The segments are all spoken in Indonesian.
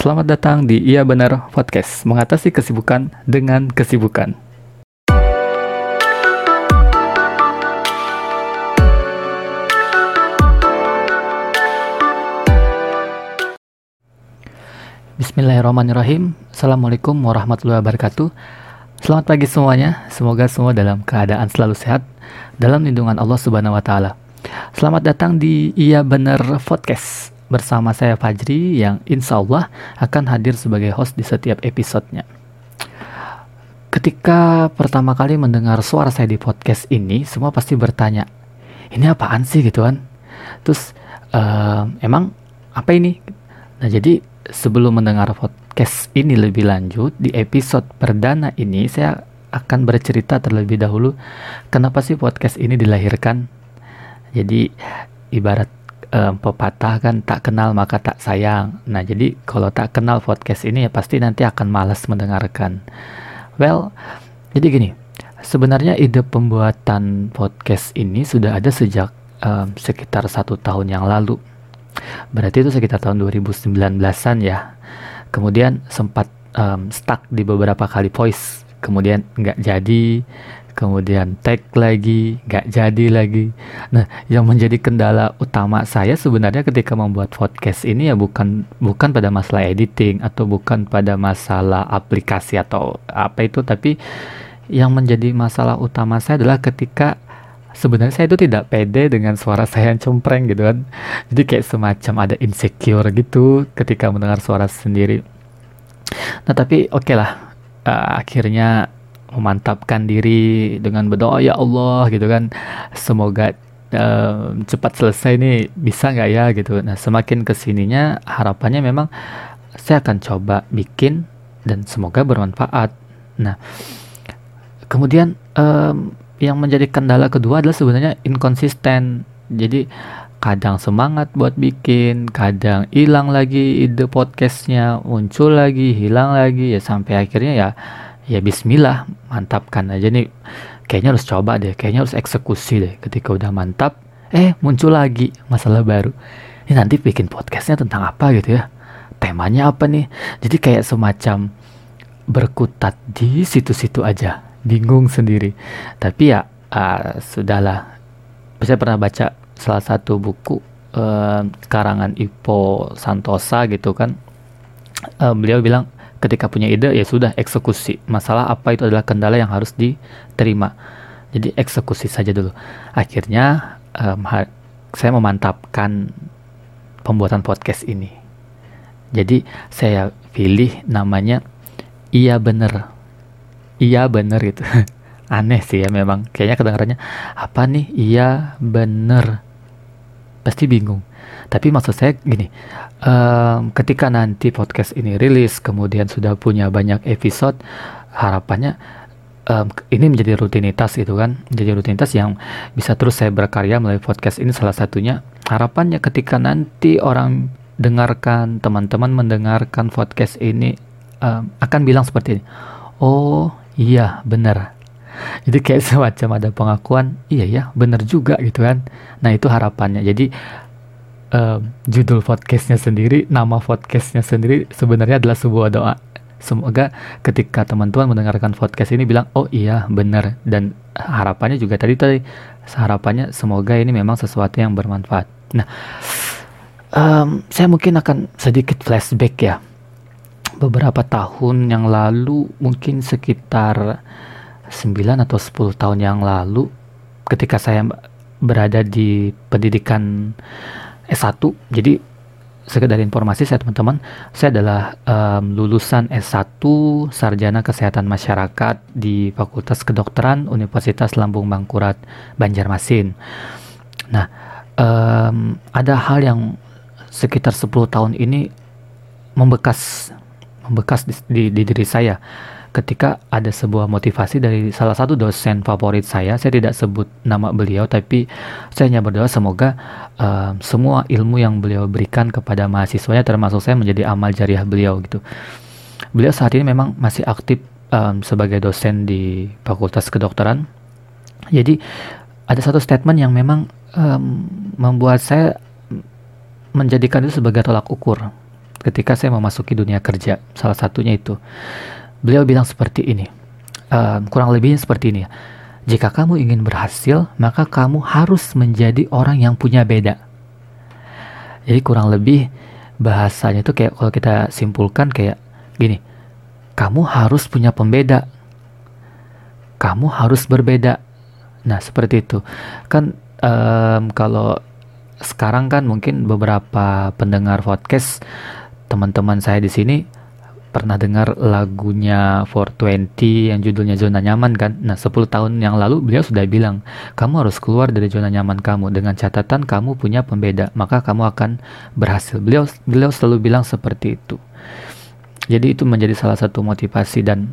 Selamat datang di Iya Benar Podcast, mengatasi kesibukan dengan kesibukan. Bismillahirrahmanirrahim. Assalamualaikum warahmatullahi wabarakatuh. Selamat pagi semuanya. Semoga semua dalam keadaan selalu sehat dalam lindungan Allah Subhanahu wa taala. Selamat datang di Iya Benar Podcast bersama saya Fajri yang insya Allah akan hadir sebagai host di setiap episodenya. Ketika pertama kali mendengar suara saya di podcast ini, semua pasti bertanya, ini apaan sih gitu kan? Terus uh, emang apa ini? Nah jadi sebelum mendengar podcast ini lebih lanjut, di episode perdana ini saya akan bercerita terlebih dahulu kenapa sih podcast ini dilahirkan. Jadi ibarat um, pepatah kan tak kenal maka tak sayang. Nah, jadi kalau tak kenal podcast ini ya pasti nanti akan malas mendengarkan. Well, jadi gini, sebenarnya ide pembuatan podcast ini sudah ada sejak um, sekitar satu tahun yang lalu. Berarti itu sekitar tahun 2019-an ya. Kemudian sempat um, stuck di beberapa kali voice, kemudian nggak jadi, kemudian tag lagi, nggak jadi lagi. Nah, yang menjadi kendala utama saya sebenarnya ketika membuat podcast ini ya bukan bukan pada masalah editing atau bukan pada masalah aplikasi atau apa itu, tapi yang menjadi masalah utama saya adalah ketika sebenarnya saya itu tidak pede dengan suara saya yang cempreng gitu kan. Jadi kayak semacam ada insecure gitu ketika mendengar suara sendiri. Nah, tapi oke okay lah. Uh, akhirnya memantapkan diri dengan berdoa ya Allah gitu kan. Semoga uh, cepat selesai nih bisa nggak ya? gitu. Nah semakin ke sininya harapannya memang saya akan coba bikin dan semoga bermanfaat. Nah kemudian um, yang menjadi kendala kedua adalah sebenarnya inkonsisten. Jadi kadang semangat buat bikin, kadang hilang lagi ide podcastnya, muncul lagi, hilang lagi, ya sampai akhirnya ya ya bismillah mantapkan aja nih. Kayaknya harus coba deh kayaknya harus eksekusi deh ketika udah mantap. Eh muncul lagi masalah baru. Ini nanti bikin podcastnya tentang apa gitu ya? Temanya apa nih? Jadi kayak semacam berkutat di situ-situ aja bingung sendiri. Tapi ya uh, sudahlah. Saya pernah baca salah satu buku uh, karangan Ipo Santosa gitu kan. Uh, beliau bilang ketika punya ide ya sudah eksekusi. Masalah apa itu adalah kendala yang harus diterima. Jadi eksekusi saja dulu. Akhirnya um, saya memantapkan pembuatan podcast ini. Jadi saya pilih namanya iya bener. Iya bener itu. Aneh sih ya memang. Kayaknya kedengarannya apa nih? Iya bener. Pasti bingung tapi maksud saya gini, um, ketika nanti podcast ini rilis, kemudian sudah punya banyak episode, harapannya um, ini menjadi rutinitas gitu kan, menjadi rutinitas yang bisa terus saya berkarya melalui podcast ini salah satunya. Harapannya ketika nanti orang dengarkan, teman-teman mendengarkan podcast ini um, akan bilang seperti ini, oh iya benar, jadi kayak semacam ada pengakuan iya ya benar juga gitu kan. Nah itu harapannya. Jadi uh, judul podcastnya sendiri, nama podcastnya sendiri sebenarnya adalah sebuah doa. Semoga ketika teman-teman mendengarkan podcast ini bilang, oh iya benar dan harapannya juga tadi tadi harapannya semoga ini memang sesuatu yang bermanfaat. Nah, um, saya mungkin akan sedikit flashback ya. Beberapa tahun yang lalu, mungkin sekitar 9 atau 10 tahun yang lalu, ketika saya berada di pendidikan S1 jadi sekedar informasi saya teman-teman saya adalah um, lulusan S1 sarjana kesehatan masyarakat di Fakultas Kedokteran Universitas Lambung Mangkurat Banjarmasin. Nah um, ada hal yang sekitar 10 tahun ini membekas membekas di, di, di diri saya ketika ada sebuah motivasi dari salah satu dosen favorit saya, saya tidak sebut nama beliau, tapi saya hanya berdoa semoga uh, semua ilmu yang beliau berikan kepada mahasiswanya, termasuk saya menjadi amal jariah beliau gitu. Beliau saat ini memang masih aktif um, sebagai dosen di Fakultas Kedokteran. Jadi ada satu statement yang memang um, membuat saya menjadikan itu sebagai tolak ukur. ketika saya memasuki dunia kerja. Salah satunya itu. Beliau bilang seperti ini. Uh, kurang lebihnya seperti ini ya. Jika kamu ingin berhasil, maka kamu harus menjadi orang yang punya beda. Jadi kurang lebih bahasanya itu kayak kalau kita simpulkan kayak gini. Kamu harus punya pembeda. Kamu harus berbeda. Nah, seperti itu. Kan um, kalau sekarang kan mungkin beberapa pendengar podcast teman-teman saya di sini pernah dengar lagunya 420 yang judulnya zona nyaman kan? Nah 10 tahun yang lalu beliau sudah bilang kamu harus keluar dari zona nyaman kamu. Dengan catatan kamu punya pembeda maka kamu akan berhasil. Beliau beliau selalu bilang seperti itu. Jadi itu menjadi salah satu motivasi dan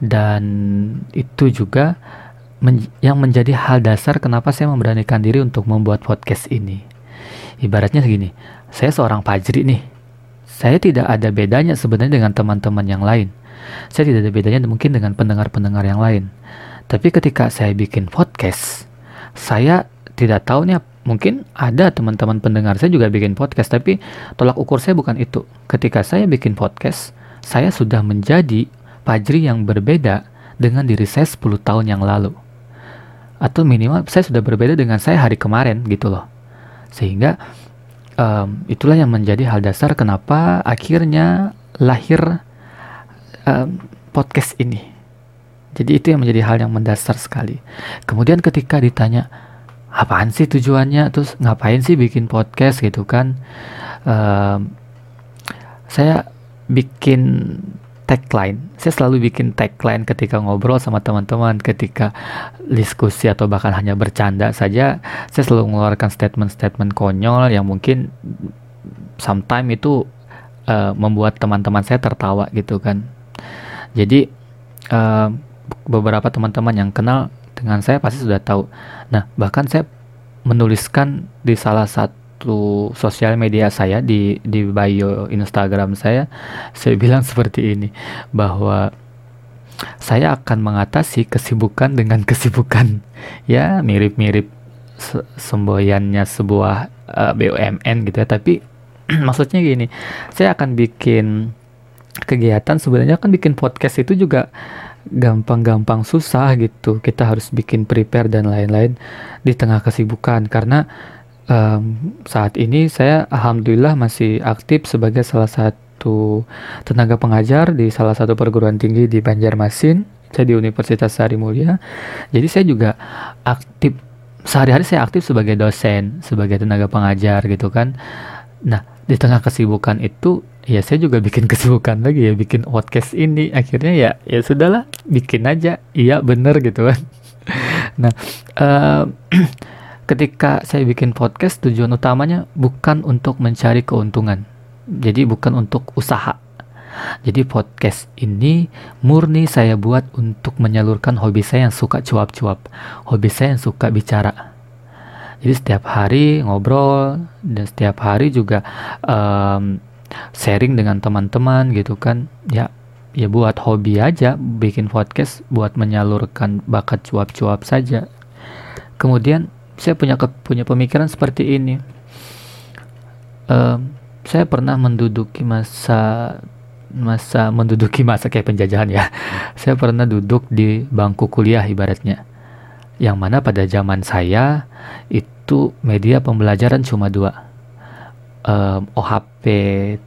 dan itu juga men yang menjadi hal dasar kenapa saya memberanikan diri untuk membuat podcast ini. Ibaratnya segini saya seorang pajri nih saya tidak ada bedanya sebenarnya dengan teman-teman yang lain. Saya tidak ada bedanya mungkin dengan pendengar-pendengar yang lain. Tapi ketika saya bikin podcast, saya tidak tahu nih mungkin ada teman-teman pendengar saya juga bikin podcast tapi tolak ukur saya bukan itu. Ketika saya bikin podcast, saya sudah menjadi Pajri yang berbeda dengan diri saya 10 tahun yang lalu. Atau minimal saya sudah berbeda dengan saya hari kemarin gitu loh. Sehingga um, itulah yang menjadi hal dasar kenapa akhirnya lahir um, podcast ini. Jadi itu yang menjadi hal yang mendasar sekali. Kemudian ketika ditanya apaan sih tujuannya, terus ngapain sih bikin podcast gitu kan? Um, saya bikin tagline. Saya selalu bikin tagline ketika ngobrol sama teman-teman, ketika diskusi atau bahkan hanya bercanda saja, saya selalu mengeluarkan statement-statement konyol yang mungkin sometimes itu uh, membuat teman-teman saya tertawa gitu kan. Jadi uh, beberapa teman-teman yang kenal dengan saya pasti sudah tahu. Nah, bahkan saya menuliskan di salah satu satu sosial media saya di di bio Instagram saya saya bilang seperti ini bahwa saya akan mengatasi kesibukan dengan kesibukan. Ya mirip-mirip se semboyannya sebuah uh, eh, BUMN gitu ya. Tapi maksudnya gini saya akan bikin kegiatan sebenarnya kan bikin podcast itu juga gampang-gampang susah gitu. Kita harus bikin prepare dan lain-lain di tengah kesibukan. Karena um, saat ini saya alhamdulillah masih aktif sebagai salah satu tenaga pengajar di salah satu perguruan tinggi di Banjarmasin. Saya di Universitas Sari Mulia. Jadi saya juga aktif sehari-hari saya aktif sebagai dosen, sebagai tenaga pengajar gitu kan. Nah, di tengah kesibukan itu ya saya juga bikin kesibukan lagi ya bikin podcast ini akhirnya ya ya sudahlah bikin aja iya bener gitu kan nah uh, ketika saya bikin podcast tujuan utamanya bukan untuk mencari keuntungan. Jadi bukan untuk usaha. Jadi podcast ini murni saya buat untuk menyalurkan hobi saya yang suka cuap-cuap. Hobi saya yang suka bicara. Jadi setiap hari ngobrol dan setiap hari juga um, sharing dengan teman-teman gitu kan. Ya ya buat hobi aja bikin podcast buat menyalurkan bakat cuap-cuap saja. Kemudian saya punya ke, punya pemikiran seperti ini. Um, saya pernah menduduki masa masa menduduki masa kayak penjajahan ya. Saya pernah duduk di bangku kuliah ibaratnya. Yang mana pada zaman saya itu media pembelajaran cuma dua. Um, OHP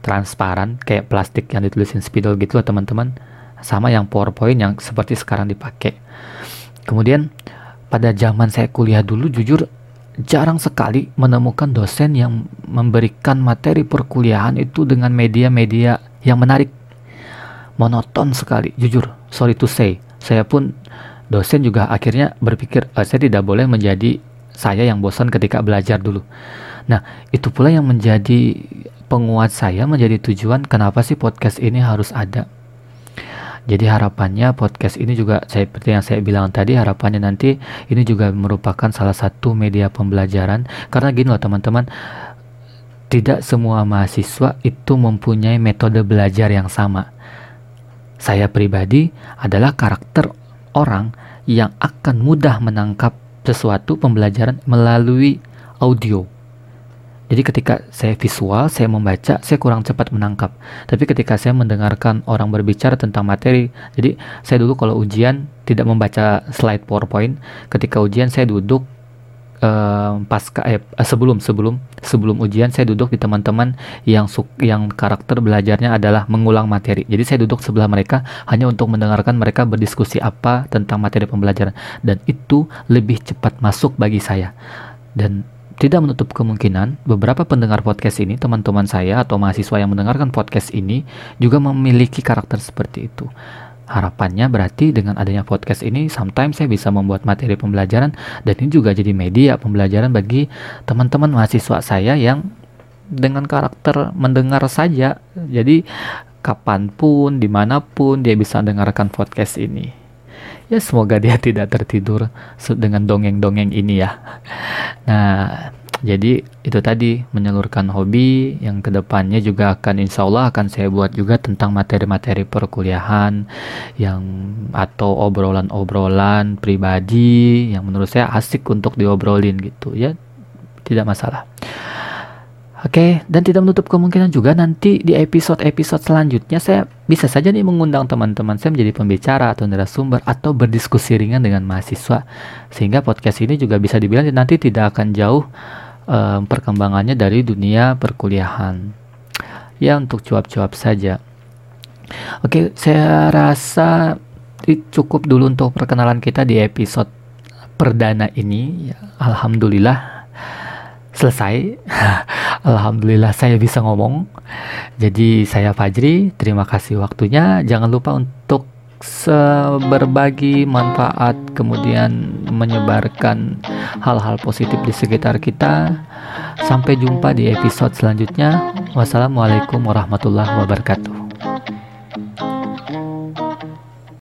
transparan kayak plastik yang ditulisin spidol gitu loh teman-teman. Sama yang PowerPoint yang seperti sekarang dipakai. Kemudian pada zaman saya kuliah dulu jujur jarang sekali menemukan dosen yang memberikan materi perkuliahan itu dengan media-media yang menarik. Monoton sekali, jujur. Sorry to say, saya pun dosen juga akhirnya berpikir e, saya tidak boleh menjadi saya yang bosan ketika belajar dulu. Nah, itu pula yang menjadi penguat saya menjadi tujuan kenapa sih podcast ini harus ada. Jadi harapannya podcast ini juga seperti yang saya bilang tadi harapannya nanti ini juga merupakan salah satu media pembelajaran karena gini loh teman-teman tidak semua mahasiswa itu mempunyai metode belajar yang sama. Saya pribadi adalah karakter orang yang akan mudah menangkap sesuatu pembelajaran melalui audio. Jadi ketika saya visual, saya membaca, saya kurang cepat menangkap. Tapi ketika saya mendengarkan orang berbicara tentang materi, jadi saya dulu kalau ujian tidak membaca slide PowerPoint, ketika ujian saya duduk uh, pasca eh, sebelum sebelum sebelum ujian saya duduk di teman-teman yang suk yang karakter belajarnya adalah mengulang materi. Jadi saya duduk sebelah mereka hanya untuk mendengarkan mereka berdiskusi apa tentang materi pembelajaran dan itu lebih cepat masuk bagi saya. Dan tidak menutup kemungkinan beberapa pendengar podcast ini, teman-teman saya atau mahasiswa yang mendengarkan podcast ini juga memiliki karakter seperti itu. Harapannya berarti dengan adanya podcast ini sometimes saya bisa membuat materi pembelajaran dan ini juga jadi media pembelajaran bagi teman-teman mahasiswa saya yang dengan karakter mendengar saja. Jadi kapan pun, di mana pun dia bisa dengarkan podcast ini. Ya semoga dia tidak tertidur dengan dongeng-dongeng ini ya. Nah, jadi itu tadi menyalurkan hobi yang ke depannya juga akan insya Allah akan saya buat juga tentang materi-materi perkuliahan yang atau obrolan-obrolan pribadi yang menurut saya asik untuk diobrolin gitu ya tidak masalah. Oke, dan tidak menutup kemungkinan juga nanti di episode-episode selanjutnya saya bisa saja nih mengundang teman-teman saya menjadi pembicara atau narasumber atau berdiskusi ringan dengan mahasiswa sehingga podcast ini juga bisa dibilang nanti tidak akan jauh um, perkembangannya dari dunia perkuliahan. Ya untuk cuap-cuap saja. Oke, saya rasa cukup dulu untuk perkenalan kita di episode perdana ini. Ya, Alhamdulillah selesai. Alhamdulillah saya bisa ngomong. Jadi saya Fajri, terima kasih waktunya. Jangan lupa untuk berbagi manfaat kemudian menyebarkan hal-hal positif di sekitar kita sampai jumpa di episode selanjutnya wassalamualaikum warahmatullahi wabarakatuh